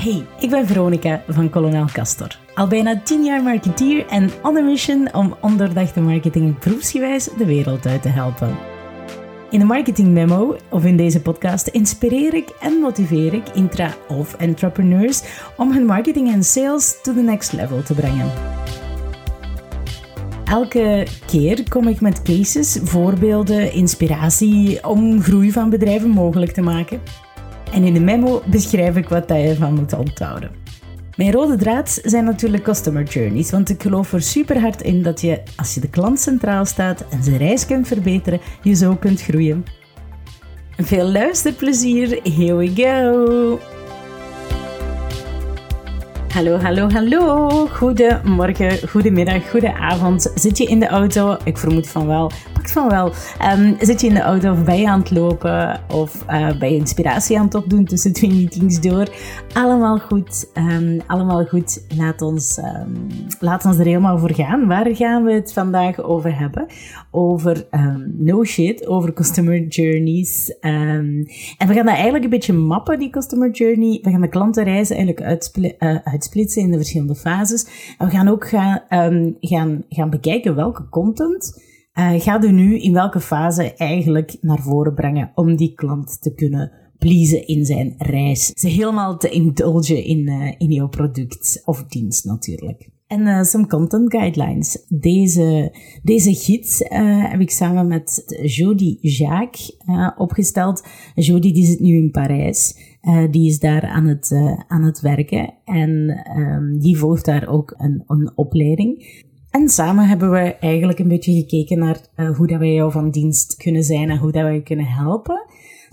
Hey, ik ben Veronica van Colonel Castor. Al bijna 10 jaar marketeer en on a mission om ondoordachte marketing proefsgewijs de wereld uit te helpen. In de Marketing Memo of in deze podcast inspireer ik en motiveer ik intra- of entrepreneurs om hun marketing en sales to the next level te brengen. Elke keer kom ik met cases, voorbeelden, inspiratie om groei van bedrijven mogelijk te maken. En in de memo beschrijf ik wat je ervan moet onthouden. Mijn rode draad zijn natuurlijk customer journeys, want ik geloof er super hard in dat je, als je de klant centraal staat en zijn reis kunt verbeteren, je zo kunt groeien. Veel luisterplezier, here we go! Hallo, hallo, hallo. Goedemorgen, goedemiddag, goedenavond. Zit je in de auto? Ik vermoed van wel. Van wel. Um, zit je in de auto of ben aan het lopen? Of uh, ben je inspiratie aan het opdoen tussen twee meetings door? Allemaal goed. Um, allemaal goed. Laat ons, um, laat ons er helemaal voor gaan. Waar gaan we het vandaag over hebben? Over no shit, over customer journeys. en we gaan dat eigenlijk een beetje mappen, die customer journey. We gaan de klantenreizen eigenlijk. Uh, uitsplitsen in de verschillende fases. En we gaan ook gaan, gaan, gaan bekijken welke content uh, gaat u nu in welke fase eigenlijk naar voren brengen om die klant te kunnen pleasen in zijn reis. Ze helemaal te indulgen in, uh, in jouw product of dienst natuurlijk. En uh, some content guidelines. Deze, deze gids heb ik samen met Jody Jacques opgesteld. Jody die zit nu in Parijs. die is daar aan het, aan het werken. En um, die volgt daar ook een, een opleiding. En samen hebben we eigenlijk een beetje gekeken naar hoe dat wij jou van dienst kunnen zijn en hoe dat wij kunnen helpen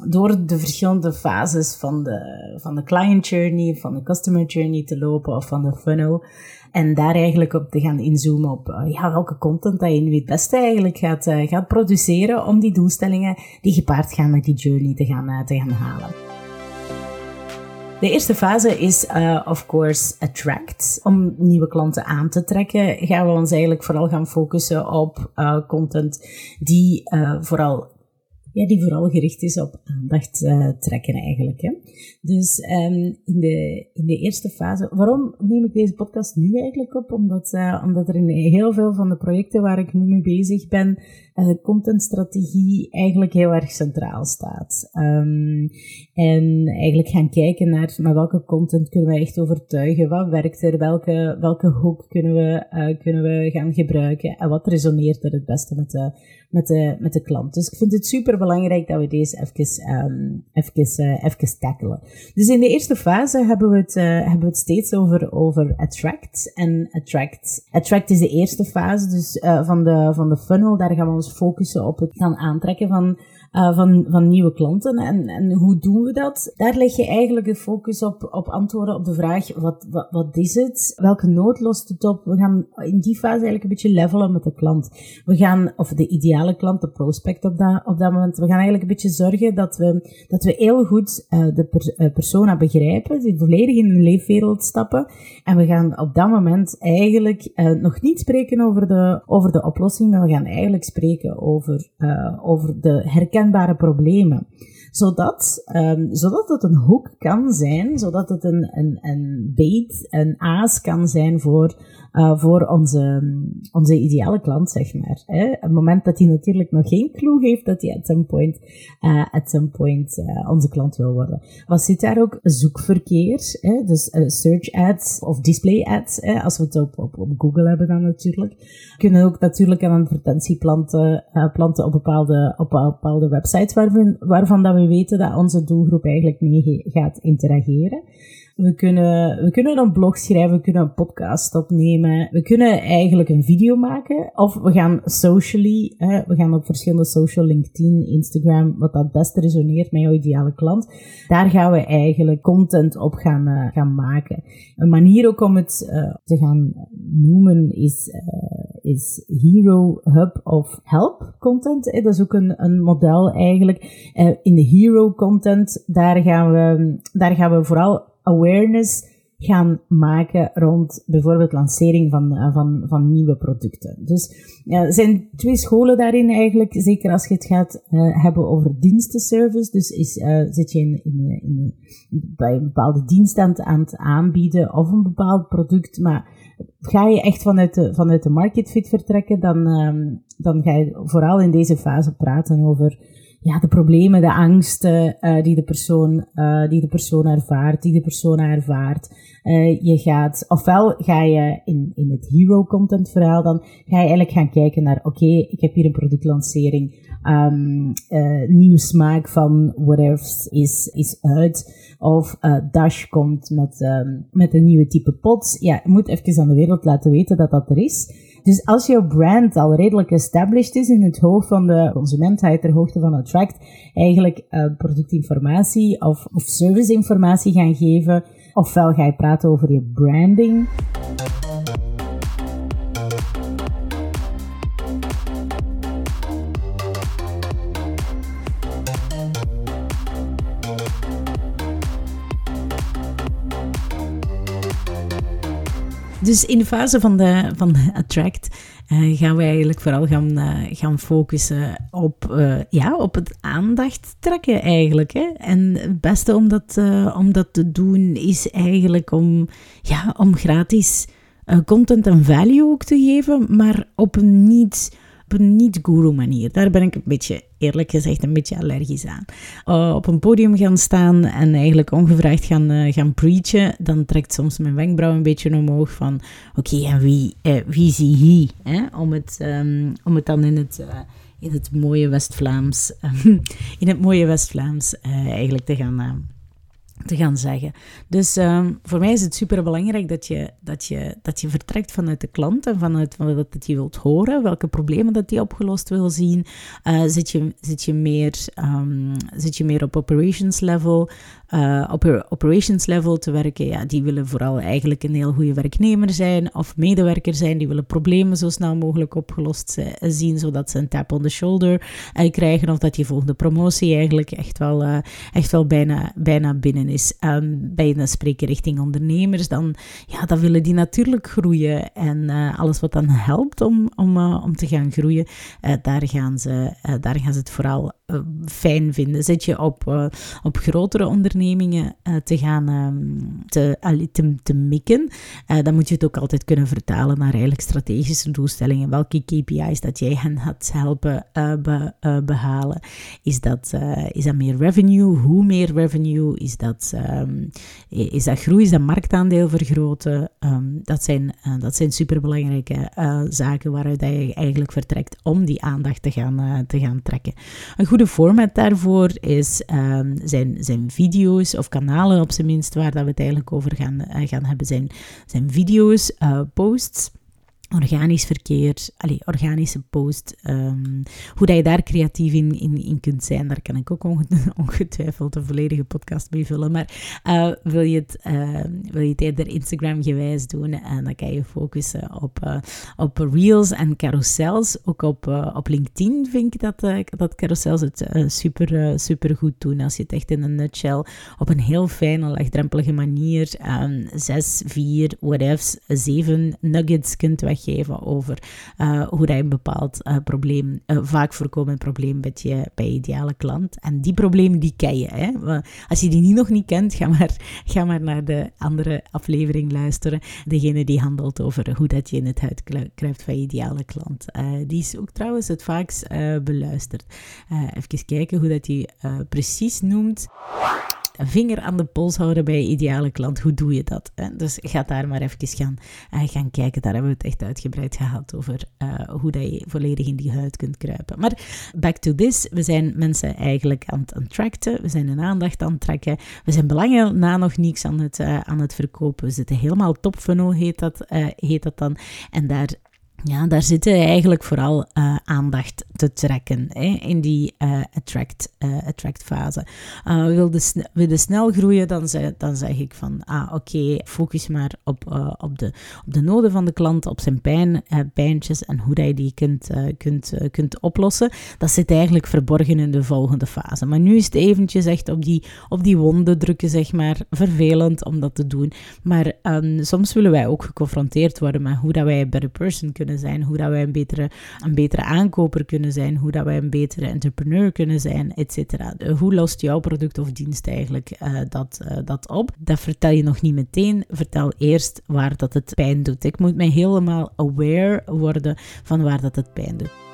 door de verschillende fases van de, van de client journey, van de customer journey te lopen of van de funnel. En daar eigenlijk op te gaan inzoomen op ja, welke content dat je nu het beste eigenlijk gaat, uh, gaat produceren om die doelstellingen die gepaard gaan met die journey te gaan, te gaan halen. De eerste fase is, uh, of course, attract. Om nieuwe klanten aan te trekken, gaan we ons eigenlijk vooral gaan focussen op uh, content die uh, vooral ja, die vooral gericht is op aandacht trekken eigenlijk. Hè. Dus um, in, de, in de eerste fase, waarom neem ik deze podcast nu eigenlijk op? Omdat, uh, omdat er in heel veel van de projecten waar ik nu mee bezig ben, uh, contentstrategie eigenlijk heel erg centraal staat. Um, en eigenlijk gaan kijken naar met welke content kunnen we echt overtuigen, wat werkt er, welke, welke hoek kunnen we, kunnen we gaan gebruiken en wat resoneert er het beste met de, met de, met de klant. Dus ik vind het super belangrijk dat we deze even, um, even, tackelen. Dus in de eerste fase hebben we het, uh, hebben we het steeds over, over attract. En attract, attract is de eerste fase dus, uh, van, de, van de funnel. Daar gaan we ons focussen op het gaan aantrekken van uh, van, van nieuwe klanten. En, en hoe doen we dat? Daar leg je eigenlijk de focus op, op antwoorden op de vraag, wat, wat, wat is het? Welke nood lost het op? We gaan in die fase eigenlijk een beetje levelen met de klant. We gaan, of de ideale klant, de prospect op dat, op dat moment, we gaan eigenlijk een beetje zorgen dat we, dat we heel goed uh, de uh, persona begrijpen, die volledig in de leefwereld stappen. En we gaan op dat moment eigenlijk nog niet spreken over de, over de oplossing, maar we gaan eigenlijk spreken over, over de herkenning herkenbare problemen. Zodat, um, zodat het een hoek kan zijn, zodat het een, een, een bait, een aas kan zijn voor, uh, voor onze, onze ideale klant, zeg maar. Hè. Het moment dat hij natuurlijk nog geen clue heeft dat hij at some point, uh, at some point uh, onze klant wil worden. Wat zit daar ook? Zoekverkeer, hè? dus search ads of display ads, als we het op, op, op Google hebben dan natuurlijk. Kunnen ook natuurlijk een advertentie planten, planten op bepaalde, op bepaalde websites waarvan, waarvan dat we weten dat onze doelgroep eigenlijk mee gaat interageren. We kunnen, we kunnen een blog schrijven, we kunnen een podcast opnemen. We kunnen eigenlijk een video maken. Of we gaan socially, hè, we gaan op verschillende social, LinkedIn, Instagram, wat dat beste resoneert met jouw ideale klant. Daar gaan we eigenlijk content op gaan, uh, gaan maken. Een manier ook om het uh, te gaan noemen is, uh, is Hero Hub of Help content. Dat is ook een, een model eigenlijk. in de Hero content, daar gaan we, daar gaan we vooral awareness gaan maken rond bijvoorbeeld lancering van, eh, van, van nieuwe producten. Dus ja, er zijn twee scholen daarin eigenlijk, zeker als je het gaat uh, hebben over dienstenservice. Dus is, uh, zit je in, in, bij een bepaalde dienst aan het, aan het aanbieden of een bepaald product, maar ga je echt vanuit de, vanuit de market fit vertrekken, dan, um, dan ga je vooral in deze fase praten over ja, de problemen, de angsten uh, die, de persoon, uh, die de persoon ervaart, die de persoon ervaart. Uh, je gaat, ofwel ga je in, in het hero content verhaal, dan ga je eigenlijk gaan kijken naar, oké, ik heb hier een productlancering, um, nieuw smaak van whatever is, is uit. Of Dash komt met, um, met een nieuwe type pots. Ja, je moet even aan de wereld laten weten dat dat er is. Dus als jouw brand al redelijk established is in het hoofd van de consument, ga je ter hoogte van Attract eigenlijk uh, productinformatie of, of serviceinformatie gaan geven. Ofwel ga je praten over je branding. Dus in de fase van, de, van Attract uh, gaan we eigenlijk vooral gaan, uh, gaan focussen op, uh, ja, op het aandacht trekken eigenlijk. Hè? En het beste om dat, om dat te doen is eigenlijk om, ja, om gratis content en value ook te geven, maar op een niet op een niet-guru manier. Daar ben ik een beetje, eerlijk gezegd, een beetje allergisch aan. Uh, op een podium gaan staan en eigenlijk ongevraagd gaan, uh, gaan preachen, dan trekt soms mijn wenkbrauw een beetje omhoog van, oké, en wie, uh, wie zie? Hè? Om, het, um, om het dan in het in het mooie West-Vlaams, in het mooie West-Vlaams eigenlijk te gaan, te gaan zeggen. Dus uh, voor mij is het super belangrijk dat je, dat, je, dat je vertrekt vanuit de klant en vanuit wat je wilt horen, welke problemen dat die opgelost wil zien. Uh, zit, je, zit, je meer, um, zit je meer op operations level? Uh, op operations level te werken, ja, die willen vooral eigenlijk een heel goede werknemer zijn of medewerker zijn. Die willen problemen zo snel mogelijk opgelost zien, zodat ze een tap on the shoulder uh, krijgen of dat die volgende promotie eigenlijk echt wel, uh, echt wel bijna, bijna binnen is. Um, bij een spreken richting ondernemers, dan, ja, dan willen die natuurlijk groeien. En alles wat dan helpt om, om, om te gaan groeien, daar, gaan ze, daar gaan ze het vooral fijn vinden. Zit je op, op grotere ondernemingen uh, te gaan um, te, te, te mikken, dan moet je het ook altijd kunnen vertalen naar eigenlijk strategische doelstellingen. Welke KPI's dat jij hen gaat helpen be, behalen. Is dat, is dat meer revenue? Hoe meer revenue? Is dat, um, is dat groei? Is dat marktaandeel vergroten? Um, dat, zijn, dat zijn superbelangrijke zaken waaruit je eigenlijk vertrekt om die aandacht te gaan, te gaan trekken. Een goede format daarvoor is, zijn, zijn video's of kanalen op zijn minst waar dat we het eigenlijk over gaan, uh, gaan hebben, zijn, zijn video's, uh, posts organisch verkeer, allez, organische post, um, hoe dat je daar creatief in, in, in kunt zijn, daar kan ik ook ongetwijfeld een volledige podcast mee vullen. Maar uh, wil, je het, uh, wil je het eerder Instagram gewijs doen, en dan kan je focussen op, uh, op reels en carousels. Ook op, op LinkedIn vind ik dat, dat carousels het super, super goed doen. Als je het echt in een nutshell op een heel fijne, laagdrempelige manier, um, zes, vier, whatever, zeven nuggets kunt weg geven over uh, hoe dat een bepaald uh, probleem, uh, vaak voorkomend probleem met je, bij je ideale klant. En die problemen die ken je. Hè? Als je die niet nog niet kent, ga maar, ga maar naar de andere aflevering luisteren. Degene die handelt over hoe dat je in het huid kruipt van je ideale klant. die is ook trouwens het vaakst beluisterd. even kijken hoe dat die precies noemt een vinger aan de pols houden bij je ideale klant. Hoe doe je dat? Dus ga daar maar even gaan, uh, gaan kijken. Daar hebben we het echt uitgebreid gehad over uh, hoe dat je volledig in die huid kunt kruipen. Maar back to this. We zijn mensen eigenlijk aan het attracten. We zijn een aandacht aan het trekken. We zijn belangen na nog niets aan het, uh, aan het verkopen. We zitten helemaal top funnel, heet dat, heet dat dan. En daar ja, daar zitten eigenlijk vooral uh, aandacht te trekken hè, in die uh, attract, uh, attract fase. wil, de wil de snel groeien, dan, zeg, dan zeg ik van, ah oké, focus maar op, op, de, op de noden van de klant, op zijn pijn, pijntjes en hoe je die kunt, kunt, kunt oplossen. Dat zit eigenlijk verborgen in de volgende fase. Maar nu is het eventjes echt op die, op die wonden drukken, zeg maar, vervelend om dat te doen. Maar um, soms willen wij ook geconfronteerd worden met hoe dat wij better person kunnen zijn, hoe dat wij een betere, een betere aankoper kunnen zijn, hoe dat wij een betere entrepreneur kunnen zijn, etc. Hoe lost jouw product of dienst eigenlijk uh, dat, uh, dat op? Dat vertel je nog niet meteen. Vertel eerst waar dat het pijn doet. Ik moet mij helemaal aware worden van waar dat het pijn doet.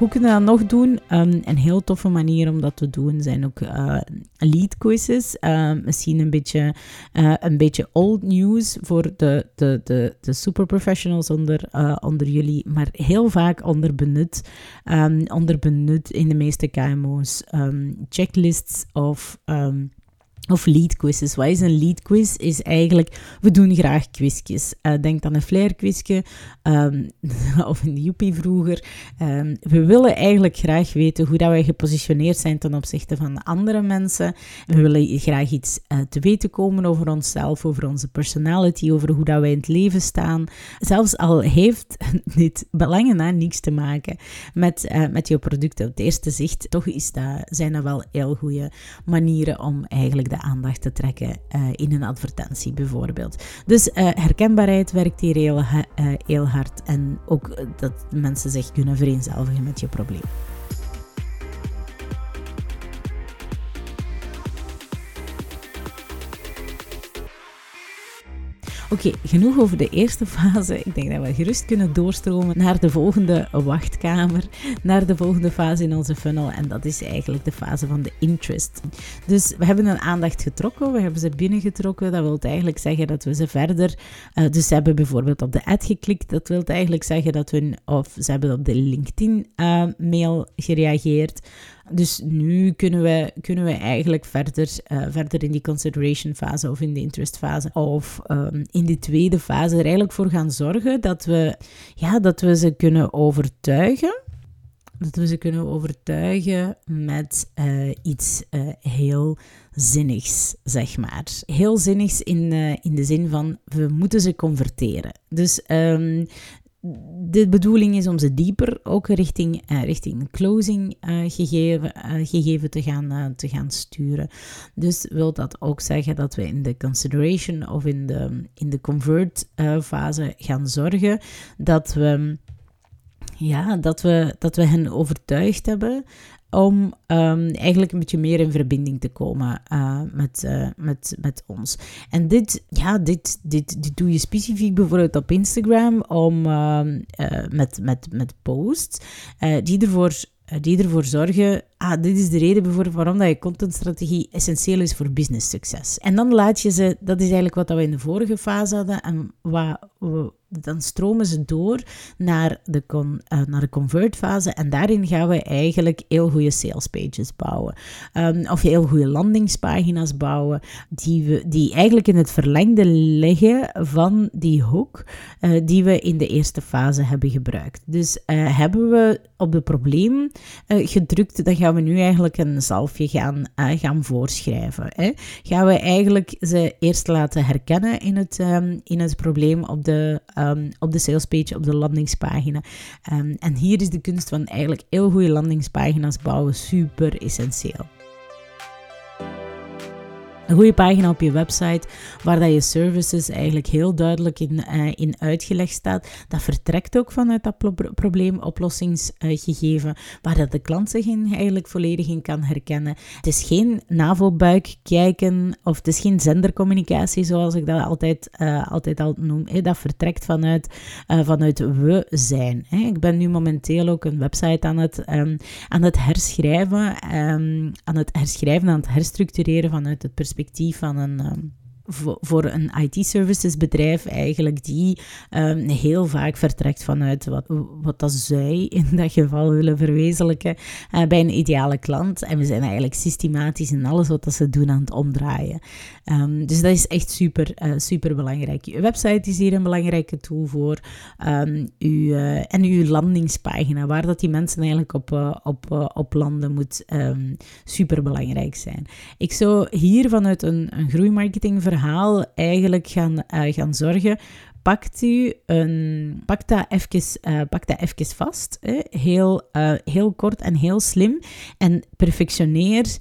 Hoe kunnen we dat nog doen? Um, een heel toffe manier om dat te doen zijn ook uh, lead quizzes. Uh, misschien een beetje, uh, een beetje old news voor de, de, de, de super professionals onder, onder jullie, maar heel vaak onderbenut, um, onderbenut in de meeste KMO's. Checklists of of lead quizzes. Wat is een lead quiz? Is eigenlijk, we doen graag quizjes. Uh, denk aan een flair quizje um, of een joepie vroeger. Um, we willen eigenlijk graag weten hoe dat wij gepositioneerd zijn ten opzichte van andere mensen. We willen graag iets uh, te weten komen over onszelf, over onze personality, over hoe dat wij in het leven staan. Zelfs al heeft dit belangen na niks te maken met, uh, met jouw producten op het eerste zicht, toch is dat, zijn dat wel heel goede manieren om eigenlijk de aandacht te trekken uh, in een advertentie bijvoorbeeld. Dus uh, herkenbaarheid werkt hier heel, uh, heel hard en ook dat mensen zich kunnen vereenzelvigen met je probleem. Oké, genoeg over de eerste fase. Ik denk dat we gerust kunnen doorstromen naar de volgende wachtkamer, naar de volgende fase in onze funnel. En dat is eigenlijk de fase van de interest. Dus we hebben een aandacht getrokken, we hebben ze binnengetrokken. Dat wil eigenlijk zeggen dat we ze verder. Uh, dus ze hebben bijvoorbeeld op de ad geklikt. Dat wil eigenlijk zeggen dat we, of ze hebben op de LinkedIn-mail uh, gereageerd. Dus nu kunnen we, kunnen we eigenlijk verder, uh, verder in die consideration fase of in de interest fase of um, in die tweede fase er eigenlijk voor gaan zorgen dat we, ja, dat we ze kunnen overtuigen. Dat we ze kunnen overtuigen met uh, iets uh, heel zinnigs, zeg maar. Heel zinnigs in, in de zin van we moeten ze converteren. Dus um, de bedoeling is om ze dieper ook richting, uh, richting closing uh, gegeven, uh, gegeven te, gaan, te gaan sturen. Dus wil dat ook zeggen dat we in de consideration of in de, in de convert fase gaan zorgen dat we, ja, dat we, dat we hen overtuigd hebben om um, eigenlijk een beetje meer in verbinding te komen uh, met, uh, met, met ons. En dit, ja, dit, dit, dit doe je specifiek bijvoorbeeld op Instagram om, uh, met, met, met posts die ervoor die ervoor zorgen, ah, dit is de reden bijvoorbeeld waarom dat je contentstrategie essentieel is voor business succes. En dan laat je ze, dat is eigenlijk wat we in de vorige fase hadden en wat dan stromen ze door naar de, con, uh, naar de convert fase en daarin gaan we eigenlijk heel goede sales pages bouwen. Um, of heel goede landingspagina's bouwen, die, we, die eigenlijk in het verlengde liggen van die hoek uh, die we in de eerste fase hebben gebruikt. Dus uh, hebben we op het probleem gedrukt, dan gaan we nu eigenlijk een zalfje gaan, gaan voorschrijven. Hè? Gaan we eigenlijk ze eerst laten herkennen in het, um, in het probleem op de um, op de salespage, op de landingspagina. Um, en hier is de kunst van eigenlijk heel goede landingspagina's bouwen super essentieel een goede pagina op je website waar dat je services eigenlijk heel duidelijk in, uh, in uitgelegd staat. Dat vertrekt ook vanuit dat pro probleemoplossingsgegeven, waar dat de klant zich in eigenlijk volledig in kan herkennen. Het is geen navelbuik kijken of het is geen zendercommunicatie zoals ik dat altijd, uh, altijd al noem. Dat vertrekt vanuit, uh, vanuit we zijn. Ik ben nu momenteel ook een website aan het, um, aan het herschrijven, um, aan het herschrijven, aan het herstructureren vanuit het perspectief perspectief van een, ehm, voor een IT-services bedrijf eigenlijk die um, heel vaak vertrekt vanuit wat, wat dat zij in dat geval willen verwezenlijken uh, bij een ideale klant. En we zijn eigenlijk systematisch in alles wat dat ze doen aan het omdraaien. Um, dus dat is echt super, uh, super belangrijk. Uw website is hier een belangrijke tool voor. Um, uw, uh, en uw landingspagina, waar dat die mensen eigenlijk op, op, op landen, moet super belangrijk zijn. Ik zou hier vanuit een, een groeimarketingverhaal eigenlijk gaan, uh, gaan zorgen. Pakt u een, pak, dat even, uh, pak dat even vast, hè? Heel, uh, heel kort en heel slim. En perfectioneer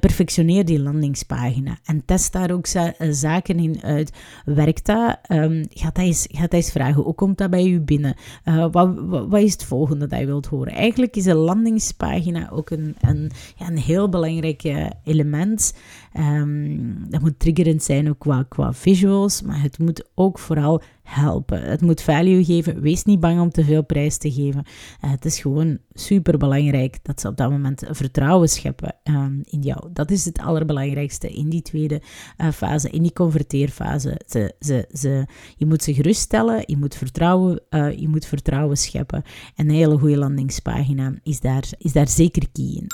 perfectioneer die landingspagina en test daar ook eh, zaken in uit. Werkt dat? Um, gaat, dat eens, dat eens vragen. Hoe komt dat bij u binnen? Uh, wat, wat, is het volgende dat je wilt horen? Eigenlijk is een landingspagina ook een, een, ja, een heel belangrijk element. Um, dat moet triggerend zijn ook qua, qua visuals, maar het moet ook vooral helpen. Het moet value geven. Wees niet bang om te veel prijs te geven. Uh, het is gewoon super belangrijk dat ze op dat moment vertrouwen scheppen um, in jou. Dat is het allerbelangrijkste in die tweede uh, fase, in die converteerfase. Ze, ze, ze, je moet ze geruststellen, je moet vertrouwen, uh, je moet vertrouwen scheppen. En een hele goede landingspagina is daar, is daar zeker key in.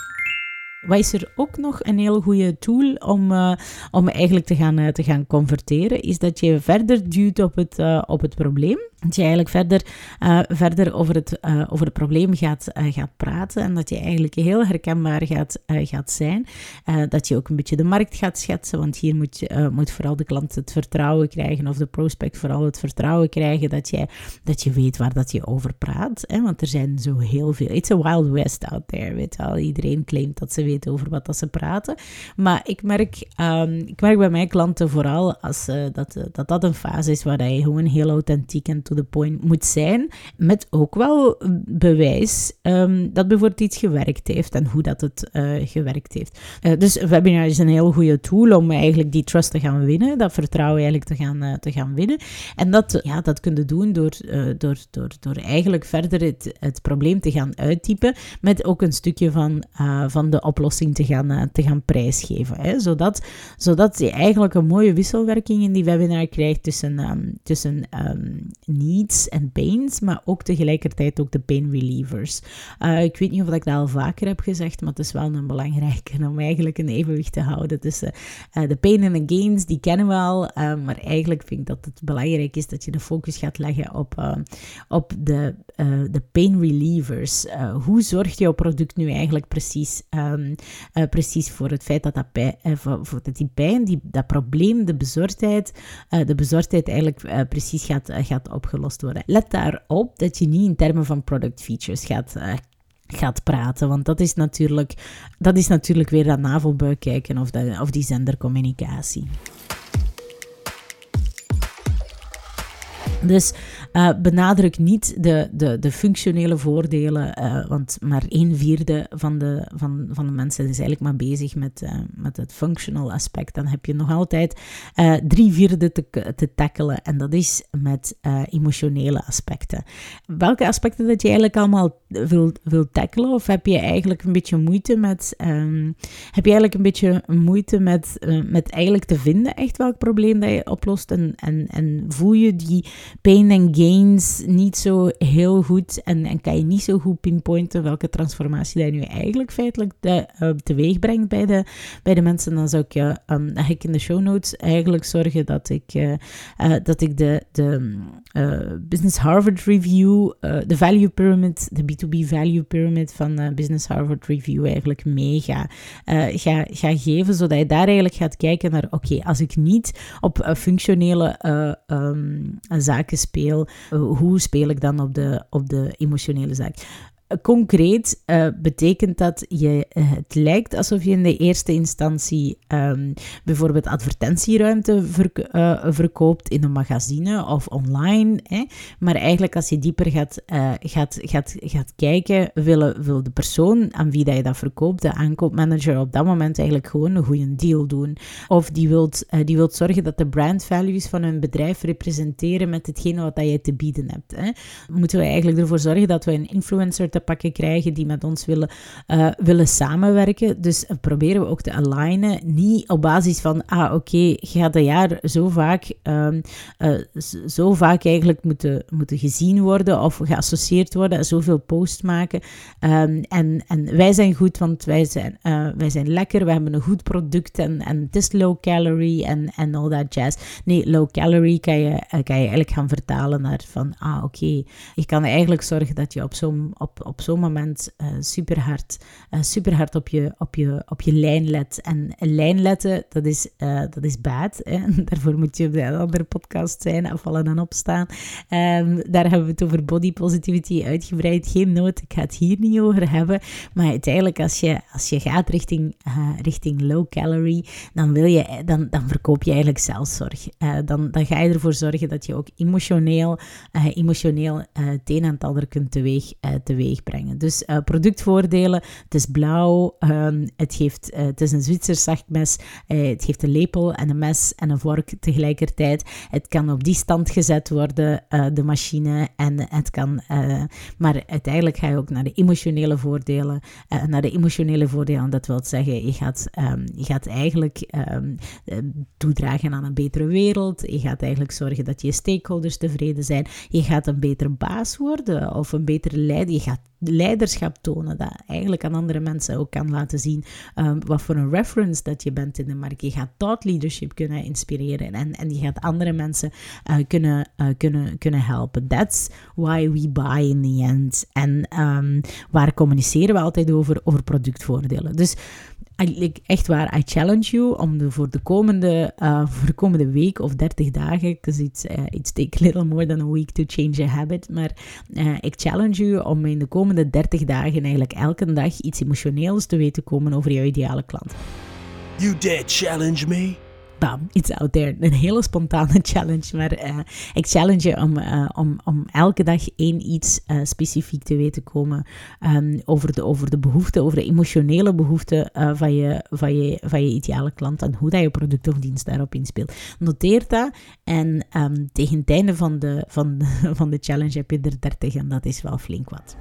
Wat is er ook nog een heel goede tool om, uh, om eigenlijk te gaan, uh, te gaan converteren? Is dat je verder duwt op het, uh, op het probleem. Dat je eigenlijk verder, uh, verder over, het, uh, over het probleem gaat, uh, gaat praten en dat je eigenlijk heel herkenbaar gaat, gaat zijn. dat je ook een beetje de markt gaat schetsen, want hier moet, je, moet vooral de klant het vertrouwen krijgen of de prospect vooral het vertrouwen krijgen dat, jij, dat je weet waar dat je over praat. Hè? Want er zijn zo heel veel. It's a wild west out there, weet je. Iedereen claimt dat ze weten over wat dat ze praten. Maar ik merk, um, ik merk bij mijn klanten vooral als, dat, dat dat een fase is waar je gewoon heel authentiek en to the point moet zijn, met ook wel bewijs um, dat bijvoorbeeld iets gewerkt heeft en hoe dat het uh, gewerkt heeft. Uh, dus webinar is een heel goede tool om eigenlijk die trust te gaan winnen, dat vertrouwen eigenlijk te gaan, uh, te gaan winnen. En dat, ja, dat kunnen doen door, door, door, door eigenlijk verder het, het probleem te gaan uittypen, met ook een stukje van, van de oplossing te gaan, te gaan prijsgeven. Hè? Zodat, zodat je eigenlijk een mooie wisselwerking in die webinar krijgt tussen, um, tussen um, needs en pains, maar ook tegelijkertijd ook de pain relievers. Uh, ik weet niet of ik dat al vaker heb gezegd, maar het is wel een belangrijke om eigenlijk een evenwicht te houden tussen uh, de pain en de gains, die kennen we al, uh, maar eigenlijk vind ik dat het belangrijk is dat je de focus gaat leggen op, op de, de pain relievers. hoe zorgt jouw product nu eigenlijk precies, um, precies voor het feit dat, dat, pijn, voor, voor dat die pijn, die, dat probleem, de bezorgdheid, de bezorgdheid eigenlijk precies gaat, gaat opgelost worden. Let daarop dat je niet in termen van product features gaat, uh, gaat praten. Want dat is natuurlijk, dat is natuurlijk weer dat navelbuik kijken of, de, of die zendercommunicatie. Dus uh, benadruk niet de, de, de functionele voordelen, uh, want maar een vierde van de, van, van de mensen is eigenlijk maar bezig met, uh, met het functional aspect. Dan heb je nog altijd drie vierde te, te tackelen en dat is met emotionele aspecten. Welke aspecten dat je eigenlijk allemaal wil, wil tackelen of heb je eigenlijk een beetje moeite met, um, heb je eigenlijk een beetje moeite met, met eigenlijk te vinden echt welk probleem dat je oplost en, en, en voel je die pain en gains niet zo heel goed en, en kan je niet zo goed pinpointen welke transformatie dat nu eigenlijk feitelijk de, uh, teweeg brengt bij de, bij de mensen, dan zou ik je, um, dan ik in de show notes eigenlijk zorgen dat ik, uh, uh, dat ik de, de Business Harvard Review, de Value Pyramid, de B2B Value Pyramid van Business Harvard Review eigenlijk mee ga, ga, ga geven, zodat je daar eigenlijk gaat kijken naar, oké, als ik niet op functionele um, zaken speel, eh, hoe speel ik dan op de, op de emotionele zaak? Concreet uh, betekent dat je, uh, het lijkt alsof je in de eerste instantie um, bijvoorbeeld advertentieruimte uh, verkoopt in een magazine of online. Hè? Maar eigenlijk als je dieper gaat, gaat, gaat, gaat kijken, wil, wil de persoon aan wie dat je dat verkoopt, de aankoopmanager, op dat moment eigenlijk gewoon een goede deal doen. Of die wilt, die wilt zorgen dat de brand values van hun bedrijf representeren met hetgene wat dat je te bieden hebt. Hè? Moeten we eigenlijk ervoor zorgen dat we een influencer pakken krijgen die met ons willen, willen samenwerken. Dus proberen we ook te alignen. Niet op basis van, ah oké, je gaat een jaar zo vaak, um, zo vaak eigenlijk moeten, moeten gezien worden of geassocieerd worden, zoveel post maken. Um, en, en wij zijn goed, want wij zijn, wij zijn lekker, we hebben een goed product en, en het is low calorie en, en al dat jazz. Nee, low calorie kan je, kan je eigenlijk gaan vertalen naar van, ah oké, je kan eigenlijk zorgen dat je op zo'n op, op zo'n moment super hard, super hard op, je, op, je, op je lijn let. En lijn letten, dat is, uh, dat is bad. Hè? Daarvoor moet je op de andere podcast zijn, afvallen en opstaan. Um, daar hebben we het over body positivity uitgebreid. Geen nood, ik ga het hier niet over hebben. Maar uiteindelijk, als je, als je gaat richting, richting low calorie, dan, wil je, dan, dan verkoop je eigenlijk zelfzorg. dan, dan ga je ervoor zorgen dat je ook emotioneel, emotioneel het een en het ander kunt teweeg, teweeg brengen. Dus productvoordelen, het is blauw, um, het, geeft, het is een Zwitsers zachtmes, het geeft een lepel en een mes en een vork tegelijkertijd. Het kan op die stand gezet worden, de machine, en het kan, maar uiteindelijk ga je ook naar de emotionele voordelen, naar de emotionele voordelen, dat wil zeggen, je gaat, um, je gaat eigenlijk um, toedragen aan een betere wereld, je gaat eigenlijk zorgen dat je stakeholders tevreden zijn, je gaat een betere baas worden of een betere leider, je gaat leiderschap tonen, dat eigenlijk aan andere mensen ook kan laten zien um, wat voor een reference dat je bent in de markt. Je gaat thought leadership kunnen inspireren en, en je gaat andere mensen uh, kunnen, uh, kunnen, kunnen helpen. That's why we buy in the end. En um, waar communiceren we altijd over? Over productvoordelen. Dus echt waar, I challenge you om de, voor, de komende, uh, voor de komende week of 30 dagen, because it's, uh, it's take a little more than a week to change a habit, maar uh, ik challenge you om in de komende 30 dagen eigenlijk elke dag iets emotioneels te weten komen over jouw ideale klant. You dare challenge me? Bam, iets out there. Een hele spontane challenge, maar uh, ik challenge je om, uh, om, om elke dag één iets uh, specifiek te weten komen um, over, de, over de behoeften, over de emotionele behoeften van, je, van, je, van je ideale klant en hoe dat je product of dienst daarop inspeelt. Noteer dat en um, tegen het einde van de, van, van de challenge heb je er 30 en dat is wel flink wat.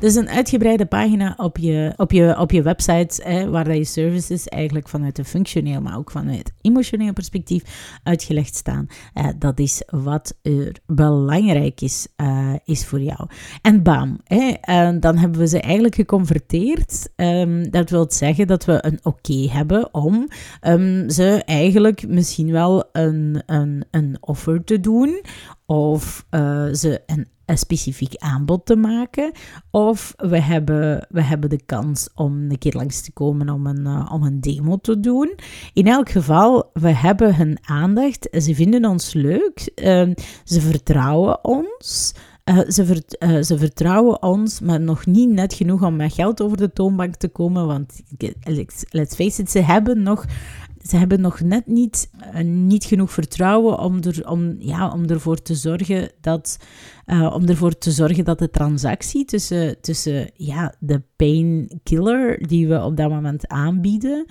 Dus een uitgebreide pagina op je, op je, op je website, waar dat je services eigenlijk vanuit een functioneel, maar ook vanuit emotioneel perspectief uitgelegd staan. Uh, dat is wat er belangrijk is, uh, is voor jou. En bam, uh, dan hebben we ze eigenlijk geconverteerd. Um, dat wil zeggen dat we een oké hebben om um, ze eigenlijk misschien wel een, een, een offer te doen of ze een een specifiek aanbod te maken. Of we hebben, we hebben de kans om een keer langs te komen om een, uh, om een demo te doen. In elk geval, we hebben hun aandacht. Ze vinden ons leuk. Uh, ze vertrouwen ons. Uh, ze, uh, ze, vertrouwen ons, maar nog niet net genoeg om met geld over de toonbank te komen. Want let's face it, ze hebben nog ze hebben nog net niet, uh, niet genoeg vertrouwen om, er, om, ja, om ervoor te zorgen dat, uh, om ervoor te zorgen dat de transactie tussen, tussen ja, de painkiller die we op dat moment aanbieden,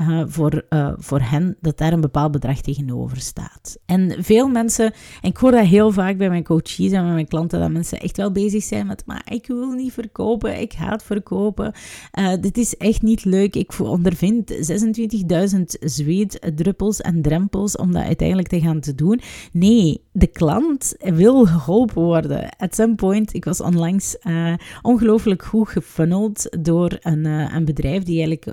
uh, voor, uh, voor hen dat daar een bepaald bedrag tegenover staat. En veel mensen, en ik hoor dat heel vaak bij mijn coaches en bij mijn klanten, dat mensen echt wel bezig zijn met, maar ik wil niet verkopen, ik haat verkopen, uh, dit is echt niet leuk, ik ondervind 26.000 zweetdruppels en drempels om dat uiteindelijk te gaan te doen. Nee, de klant wil geholpen worden. At some point, ik was onlangs ongelooflijk goed gefunneld door een, een bedrijf die eigenlijk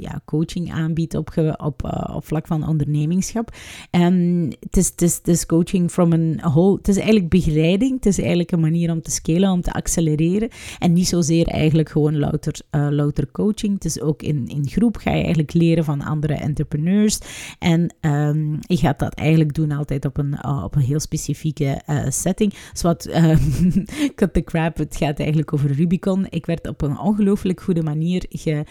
ja, coaching aanbiedt aanbiedt op, op, uh, op vlak van ondernemingschap. En het is, het is, het is coaching from een whole... Het is eigenlijk begeleiding. Het is eigenlijk een manier om te scalen, om te accelereren. En niet zozeer eigenlijk gewoon louter, uh, louter coaching. Het is ook in, in groep ga je eigenlijk leren van andere entrepreneurs. En um, je gaat dat eigenlijk doen altijd op een, uh, op een heel specifieke setting. Zoals cut the crap, het gaat eigenlijk over Rubicon. Ik werd op een ongelooflijk goede manier ge,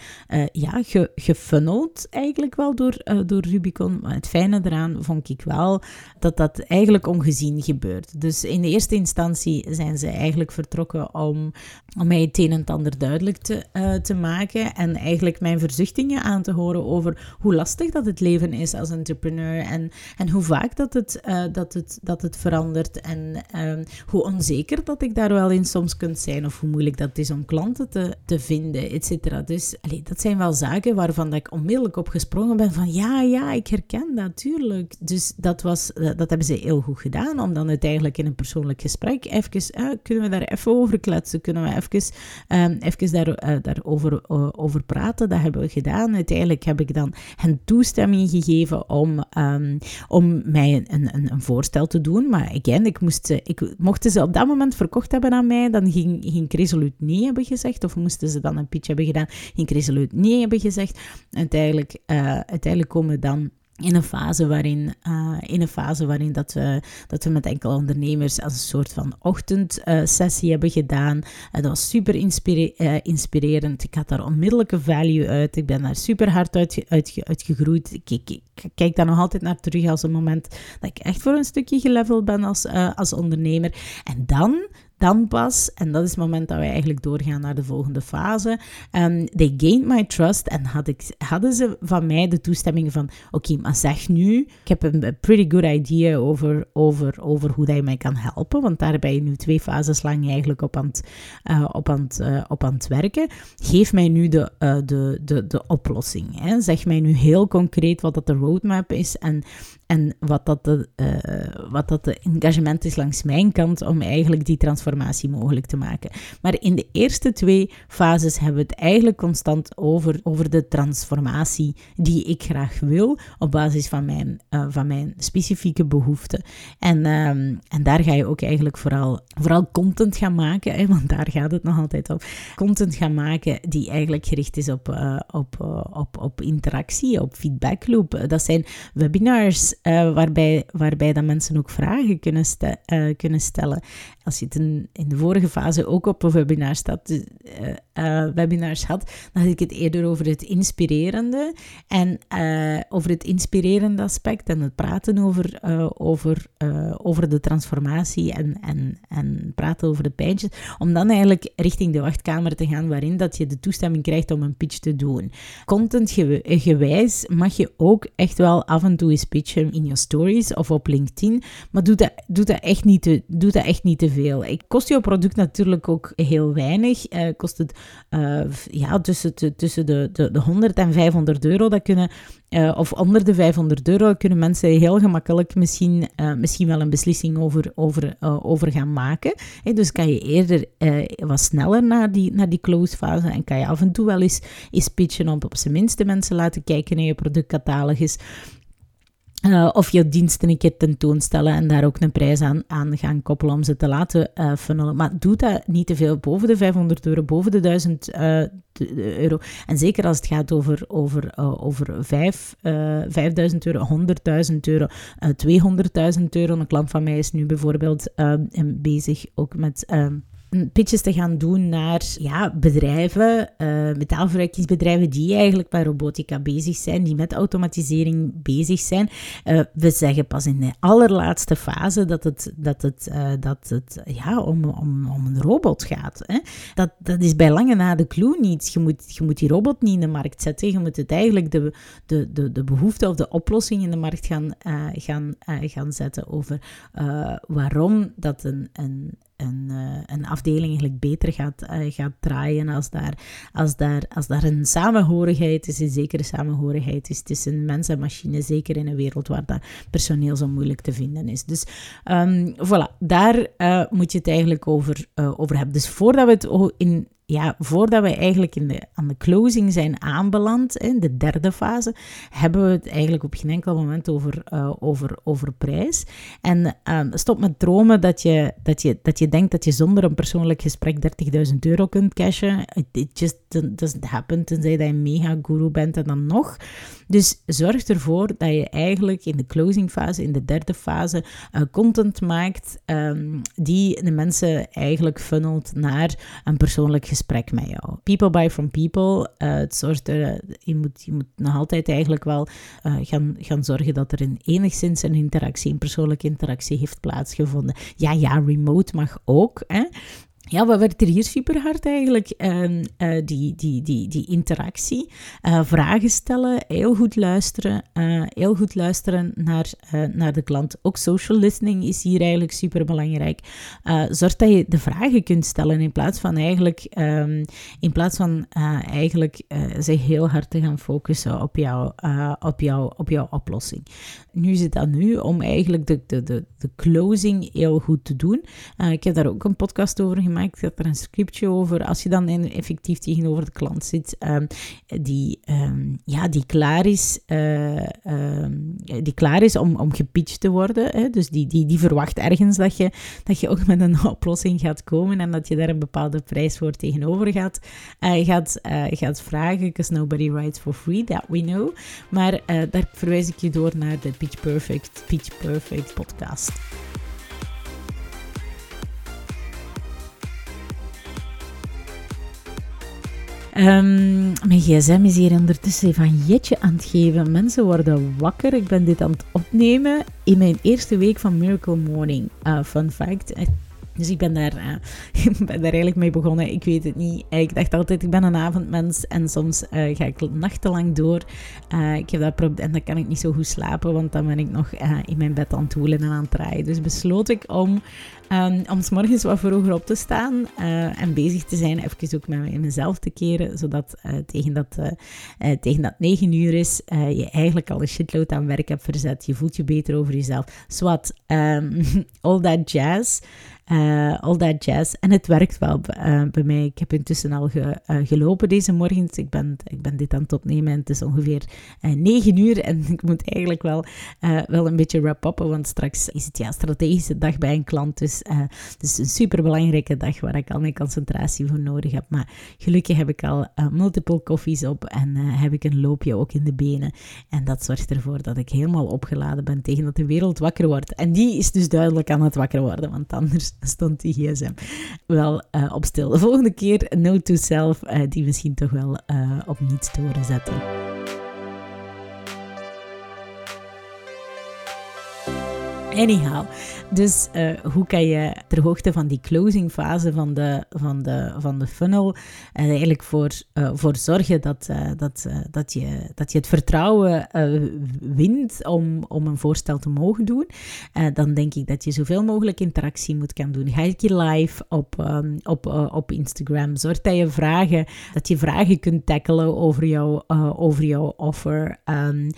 ja, ge, gefunneld eigenlijk wel door, uh, door Rubicon. Maar het fijne eraan vond ik wel dat dat eigenlijk ongezien gebeurt. Dus in de eerste instantie zijn ze eigenlijk vertrokken om, om mij het een en ander duidelijk te, uh, te maken. En eigenlijk mijn verzuchtingen aan te horen over hoe lastig dat het leven is als entrepreneur. En, en hoe vaak dat het, uh, dat het, dat het verandert. En uh, hoe onzeker dat ik daar wel in soms kunt zijn. Of hoe moeilijk dat is om klanten te, te vinden, et cetera. Dus dat zijn wel zaken waarvan dat ik onmiddellijk op gesprongen ben. Van ja, ja, ik herken dat, tuurlijk. Dus dat, was, dat hebben ze heel goed gedaan. Om dan uiteindelijk in een persoonlijk gesprek even... Uh, kunnen we daar even over kletsen? Kunnen we even, um, even daar, uh, daarover over praten? Dat hebben we gedaan. Uiteindelijk heb ik dan hen toestemming gegeven om, um, om mij een, een, een, voorstel te doen. Maar again, ik moest, ik, mochten ze op dat moment verkocht hebben aan mij, dan ging, ging ik resoluut nee hebben gezegd. Of moesten ze dan een pitch hebben gedaan, ging ik resoluut nee hebben gezegd. Uiteindelijk, uiteindelijk komen we dan in een fase waarin, uh, in een fase waarin dat, we, dat we met enkele ondernemers als een soort van ochtendsessie hebben gedaan. Uh, dat was super inspirerend. Ik had daar onmiddellijke value uit. Ik ben daar super hard uit, uit, uitgegroeid. Ik, ik, ik, kijk daar nog altijd naar terug als een moment dat ik echt voor een stukje geleveld ben als, als ondernemer. En dan dan pas, en dat is het moment dat we eigenlijk doorgaan naar de volgende fase, um, they gained my trust en had ik, hadden ze van mij de toestemming van, oké, maar zeg nu, ik heb een pretty good idea over, over, over hoe dat je mij kan helpen, want daar ben je nu twee fases lang eigenlijk op aan het, uh, op aan uh, op aan het werken. Geef mij nu de, uh, de, de, de oplossing. Hè. Zeg mij nu heel concreet wat dat de roadmap is en, en wat dat, de, wat dat de engagement is langs mijn kant om eigenlijk die transformatie mogelijk te maken. Maar in de eerste twee fases hebben we het eigenlijk constant over, over de transformatie die ik graag wil op basis van mijn, uh, van mijn specifieke behoeften. En, um, en daar ga je ook eigenlijk vooral, vooral content gaan maken, hè, want daar gaat het nog altijd op. Content gaan maken die eigenlijk gericht is op, uh, op, op, op interactie, op feedback loop. Dat zijn webinars waarbij, waarbij dat mensen ook vragen kunnen, ste kunnen stellen. Als je het een in, de vorige fase ook op een webinar staat, uh, webinars had, dan had ik het eerder over het inspirerende en over het inspirerende aspect en het praten over, over, over de transformatie en, en, en praten over de pijntjes, om dan eigenlijk richting de wachtkamer te gaan waarin dat je de toestemming krijgt om een pitch te doen. Content gewijs mag je ook echt wel af en toe eens pitchen in je stories of op LinkedIn, maar doe dat, doe dat, echt, niet te, doe dat echt niet te veel. Ik kost jouw product natuurlijk ook heel weinig. Uh, kost het uh, ja, tussen, tussen de, de, de 100 en 500 euro. Dat kunnen, uh, of onder de 500 euro kunnen mensen heel gemakkelijk misschien, misschien wel een beslissing over, over, over gaan maken. Dus kan je eerder wat sneller naar die, naar die close fase en kan je af en toe wel eens, eens pitchen om op zijn minste mensen laten kijken naar je productcatalogus. Uh, of je diensten een keer tentoonstellen en daar ook een prijs aan, aan gaan koppelen om ze te laten uh, funnelen. Maar doe dat niet te veel boven de 500 euro, boven de 1000 uh, euro. En zeker als het gaat over, over, over 5, 5000 euro, 100.000 euro, 200.000 euro. Een klant van mij is nu bijvoorbeeld bezig ook met pitches te gaan doen naar ja, bedrijven, metaalverwerkingsbedrijven die eigenlijk met robotica bezig zijn, die met automatisering bezig zijn. Uh, we zeggen pas in de allerlaatste fase dat het, dat het, uh, dat het ja, om, om, om een robot gaat. Hè. Dat, dat is bij lange na de clue niet. Je moet, je moet die robot niet in de markt zetten. Je moet het eigenlijk de, de, de, de behoefte of de oplossing in de markt gaan, gaan, gaan zetten over waarom dat een, een een, uh, een afdeling eigenlijk beter gaat, uh, gaat draaien als daar, als, daar, als daar een samenhorigheid is, een zekere samenhorigheid is tussen mens en machine, zeker in een wereld waar dat personeel zo moeilijk te vinden is. Dus um, voilà, daar uh, moet je het eigenlijk over, over hebben. Dus voordat we het in ja, voordat we eigenlijk in de, aan de closing zijn aanbeland, in de derde fase, hebben we het eigenlijk op geen enkel moment over, uh, over, over prijs. En uh, stop met dromen dat je, dat, je, dat je denkt dat je zonder een persoonlijk gesprek 30.000 euro kunt cashen. It, just doesn't happen, tenzij dat je mega guru bent en dan nog. Dus zorg ervoor dat je eigenlijk in de closing fase, in de derde fase, uh, content maakt um, die de mensen eigenlijk funnelt naar een persoonlijk gesprek met jou. People buy from people. het zorgt er, je, moet, je moet nog altijd eigenlijk wel gaan, gaan zorgen dat er een enigszins een interactie, een persoonlijke interactie heeft plaatsgevonden. Ja, ja, remote mag ook. Hè? Ja, wat werd er hier super hard eigenlijk? Uh, die, die, die, die interactie, uh, vragen stellen, heel goed luisteren, uh, heel goed luisteren naar, naar de klant. Ook social listening is hier eigenlijk super belangrijk. zorg dat je de vragen kunt stellen in plaats van eigenlijk, um, in plaats van eigenlijk zich heel hard te gaan focussen op, jou, op, jou, op jouw oplossing. Nu zit dat nu om eigenlijk de, de, de, de closing heel goed te doen. ik heb daar ook een podcast over gemaakt ik heb er een scriptje over. Als je dan effectief tegenover de klant zit, um, die, um, ja, die klaar is, uh, um, die klaar is om, om gepitcht te worden. Hè? Dus die, die, die verwacht ergens dat je, dat je ook met een oplossing gaat komen en dat je daar een bepaalde prijs voor tegenover gaat, uh, gaat, uh, gaat vragen. Because nobody writes for free, that we know. Maar daar verwijs ik je door naar de Pitch Perfect, Pitch Perfect podcast. Um, mijn gsm is hier ondertussen van jetje aan het geven. Mensen worden wakker. Ik ben dit aan het opnemen in mijn eerste week van Miracle Morning. Uh, fun fact. Dus ik ben daar, uh, ben daar eigenlijk mee begonnen. Ik weet het niet. Ik dacht altijd, ik ben een avondmens en soms uh, ga ik nachtenlang door. Ik heb dat en dan kan ik niet zo goed slapen, want dan ben ik nog in mijn bed aan het woelen en aan het draaien. Dus besloot ik om Um, om s morgens wat vroeger op te staan en bezig te zijn, even ook met mezelf te keren, zodat tegen, dat, tegen dat 9 uur is, je eigenlijk al een shitload aan werk hebt verzet. Je voelt je beter over jezelf. Zwat, um, all that jazz. Uh, all that jazz. En het werkt wel uh, bij mij. Ik heb intussen al ge, uh, gelopen deze morgen. Dus ik ben, ik ben dit aan het opnemen en het is ongeveer 9 uur. En ik moet eigenlijk wel, wel een beetje wrap-uppen, want straks is het ja, strategische dag bij een klant. Dus het is een super belangrijke dag waar ik al mijn concentratie voor nodig heb. Maar gelukkig heb ik al multiple koffies op en heb ik een loopje ook in de benen. En dat zorgt ervoor dat ik helemaal opgeladen ben tegen dat de wereld wakker wordt. En die is dus duidelijk aan het wakker worden, want anders stond die gsm wel uh, op stil. De volgende keer note to self, uh, die misschien toch wel uh, op niet storen zetten. Anyhow, dus uh, hoe kan je ter hoogte van die closing fase van de, van de, van de funnel uh, eigenlijk voor, uh, voor zorgen dat, dat, dat, je, dat je het vertrouwen wint om, om een voorstel te mogen doen? dan denk ik dat je zoveel mogelijk interactie moet gaan doen. Ga je live op, um, op, op Instagram. Zorg dat je vragen, dat je vragen kunt tackelen over, jou, over jouw offer. Um,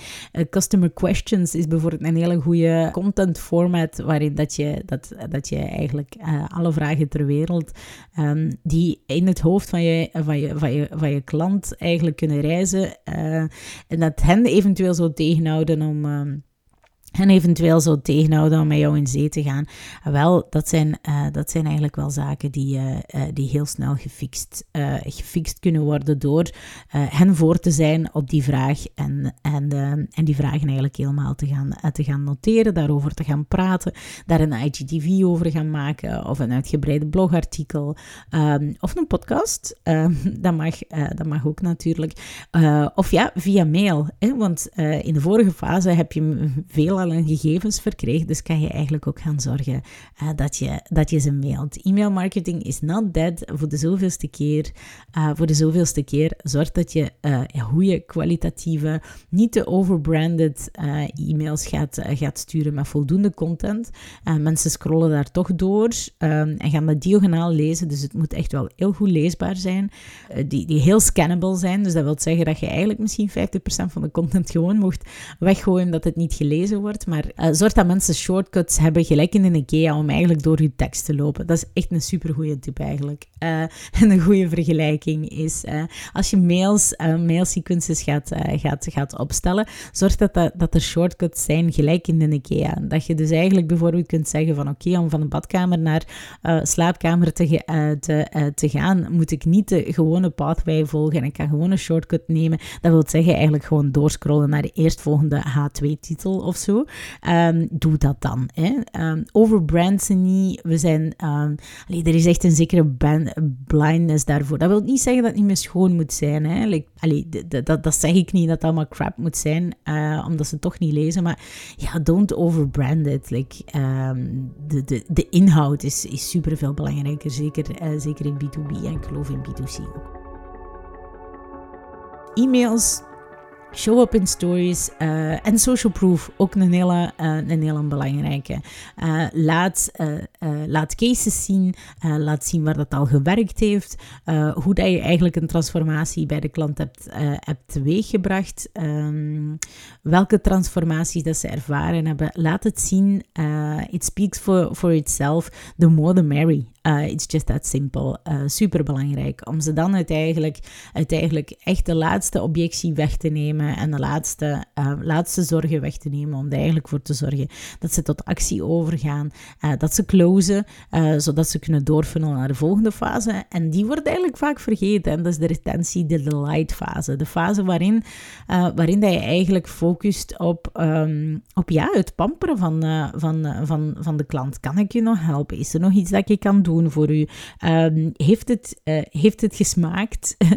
customer questions is bijvoorbeeld een hele goede content format waarin dat je, dat, dat je eigenlijk uh, alle vragen ter wereld um, die in het hoofd van je, van je, van je, van je klant eigenlijk kunnen reizen uh, en dat hen eventueel zo tegenhouden om... Um, en eventueel zo tegenhouden om met jou in zee te gaan. Wel, dat zijn, uh, dat zijn eigenlijk wel zaken die, uh, uh, die heel snel gefixt, gefixt kunnen worden door hen voor te zijn op die vraag en, en, en die vragen eigenlijk helemaal te gaan, te gaan noteren, daarover te gaan praten, daar een IGTV over gaan maken of een uitgebreide blogartikel um, of een podcast. Ehm, dat, mag, dat mag ook natuurlijk. of ja, via mail. Hè, want in de vorige fase heb je veel een gegevens verkrijgt, dus kan je eigenlijk ook gaan zorgen uh, dat, je, dat je ze mailt. E-mail marketing is not dead voor de zoveelste keer. Uh, voor de zoveelste keer zorg dat je uh, goede, kwalitatieve, niet te overbranded e-mails gaat, gaat sturen met voldoende content. mensen scrollen daar toch door um, en gaan dat diagonaal lezen, dus het moet echt wel heel goed leesbaar zijn, die, die heel scannable zijn. Dus dat wil zeggen dat je eigenlijk misschien 50% van de content gewoon mocht weggooien dat het niet gelezen wordt maar uh, zorg dat mensen shortcuts hebben, gelijk in een IKEA, om eigenlijk door je tekst te lopen. Dat is echt een supergoeie tip eigenlijk. Uh, en een goede vergelijking is, uh, als je mails, mailsequences gaat, gaat, gaat opstellen, zorg dat, dat, er shortcuts zijn, gelijk in de IKEA. Dat je dus eigenlijk bijvoorbeeld kunt zeggen van, oké, om van de badkamer naar slaapkamer te, te, te gaan, moet ik niet de gewone pathway volgen en ik kan gewoon een shortcut nemen. Dat wil zeggen eigenlijk gewoon doorscrollen naar de eerstvolgende H2-titel of zo. Um, doe dat dan. Hè. Um, overbrand ze niet. We zijn, allee, er is echt een zekere blindness daarvoor. Dat wil niet zeggen dat het niet meer schoon moet zijn. Hè. Dat, zeg ik niet dat het allemaal crap moet zijn, uh, omdat ze toch niet lezen. Maar ja, don't overbrand it. Like, de, de, de inhoud is, is super veel belangrijker, zeker, uh, zeker in B2B en ik geloof in B2C ook. E-mails Show up in stories uh, en social proof, ook een hele, uh, een hele belangrijke. Uh, laat, laat cases zien, laat zien waar dat al gewerkt heeft, hoe dat je eigenlijk een transformatie bij de klant hebt, hebt teweeggebracht, um, welke transformaties dat ze ervaren hebben. Laat het zien, it speaks for, for itself, the more the merry. Uh, it's just that simple. Uh, super belangrijk. Om ze dan uiteindelijk, uiteindelijk echt de laatste objectie weg te nemen en de laatste, uh, laatste zorgen weg te nemen. Om er eigenlijk voor te zorgen dat ze tot actie overgaan. dat ze closen, zodat ze kunnen doorfunnelen naar de volgende fase. En die wordt eigenlijk vaak vergeten. En dat is de retentie, de delight fase. De fase waarin, waarin dat je eigenlijk focust op, um, op ja, het pamperen van, van, van, van de klant. Kan ik je nog helpen? Is er nog iets dat je kan doen? Voor u? Um, heeft, het, uh, heeft het gesmaakt? uh,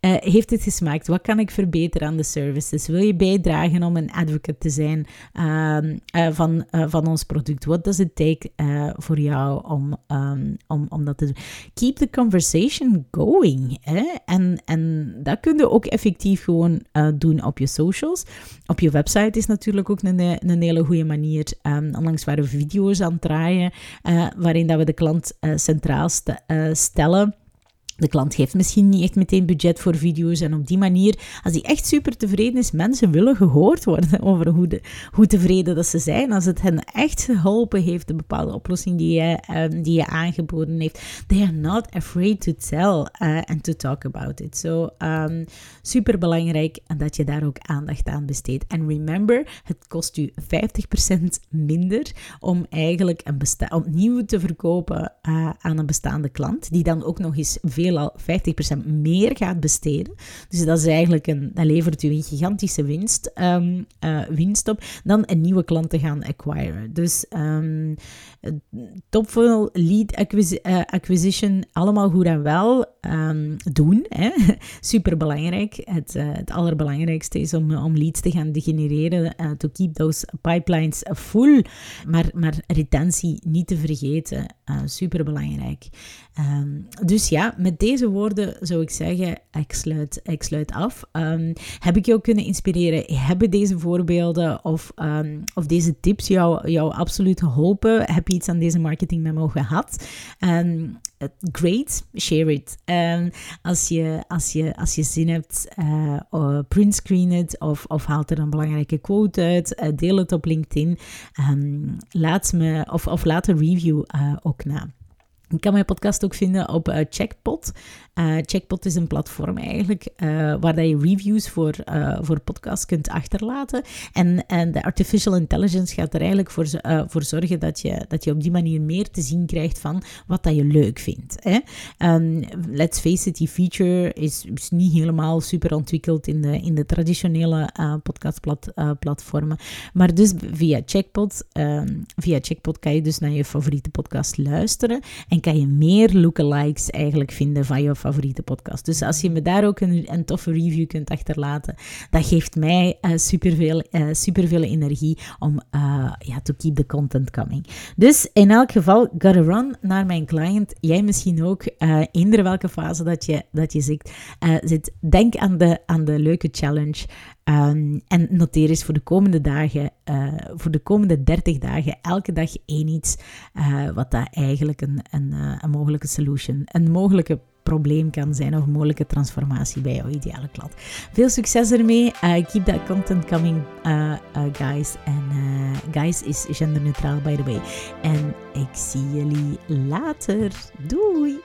heeft het gesmaakt? Wat kan ik verbeteren aan de services? Wil je bijdragen om een advocate te zijn um, uh, van, van ons product? What does it take voor jou om, um, om, om dat te doen? Keep the conversation going. En, en dat kun je ook effectief gewoon doen op je socials. Op je website is natuurlijk ook een, een hele goede manier. Onlangs waren we video's aan het draaien waarin dat we de klant centraal uh, stellen. De klant heeft misschien niet echt meteen budget voor video's. En op die manier, als hij echt super tevreden is, mensen willen gehoord worden over hoe, de, hoe tevreden dat ze zijn. Als het hen echt geholpen heeft, de bepaalde oplossing die je, um, die je aangeboden heeft. They are not afraid to tell uh, and to talk about it. So, um, super belangrijk dat je daar ook aandacht aan besteedt. En remember, het kost u 50% minder om eigenlijk een opnieuw te verkopen uh, aan een bestaande klant. Die dan ook nog eens veel al 50% meer gaat besteden. Dus dat is eigenlijk een, dat levert u een gigantische winst, um, uh, winst op, dan een nieuwe klant te gaan acquiren. Dus um, topfunnel, lead eh, acquisition, allemaal goed en wel um, doen. Hè. Super belangrijk. Het, uh, het allerbelangrijkste is om, om leads te gaan genereren, to keep those pipelines full. Maar, maar retentie niet te vergeten, super belangrijk. Um, dus ja, met deze woorden zou ik zeggen, ik sluit, ik sluit af. Um, heb ik jou kunnen inspireren? Hebben deze voorbeelden of, um, of deze tips jou, jou absoluut geholpen? Heb je iets aan deze marketing memo gehad? great, share it. als, je, als, je, als je zin hebt, uh, printscreen het of, of haal er een belangrijke quote uit. Uh, deel het op LinkedIn. laat me, of, of laat een review uh, ook na. Je kan mijn podcast ook vinden op uh, Checkpot. Uh, Checkpot is een platform eigenlijk uh, waar dat je reviews voor, voor podcasts kunt achterlaten. En, en de artificial intelligence gaat er eigenlijk voor, voor zorgen dat je, dat je op die manier meer te zien krijgt van wat dat je leuk vindt. Hè? Um, let's face it, die feature is, niet helemaal super ontwikkeld in de, in de traditionele podcastplatformen. maar dus via Checkpot, um, via Checkpot kan je dus naar je favoriete podcast luisteren. En kan je meer lookalikes eigenlijk vinden van je favoriete podcast. Dus als je me daar ook een, een toffe review kunt achterlaten, dat geeft mij uh, superveel, uh, superveel energie om uh, ja, to keep the content coming. Dus in elk geval, gotta run naar mijn client. Jij misschien ook, in welke fase dat je, dat je zit, zit. Denk aan de, aan de leuke challenge. Um, en noteer eens voor de komende dagen, voor de komende 30 dagen, elke dag één iets, wat dat eigenlijk een, een, een mogelijke solution, een mogelijke probleem kan zijn of mogelijke transformatie bij jouw ideale klant. Veel succes ermee. keep that content coming, guys. En guys is genderneutraal, by the way. En ik zie jullie later. Doei!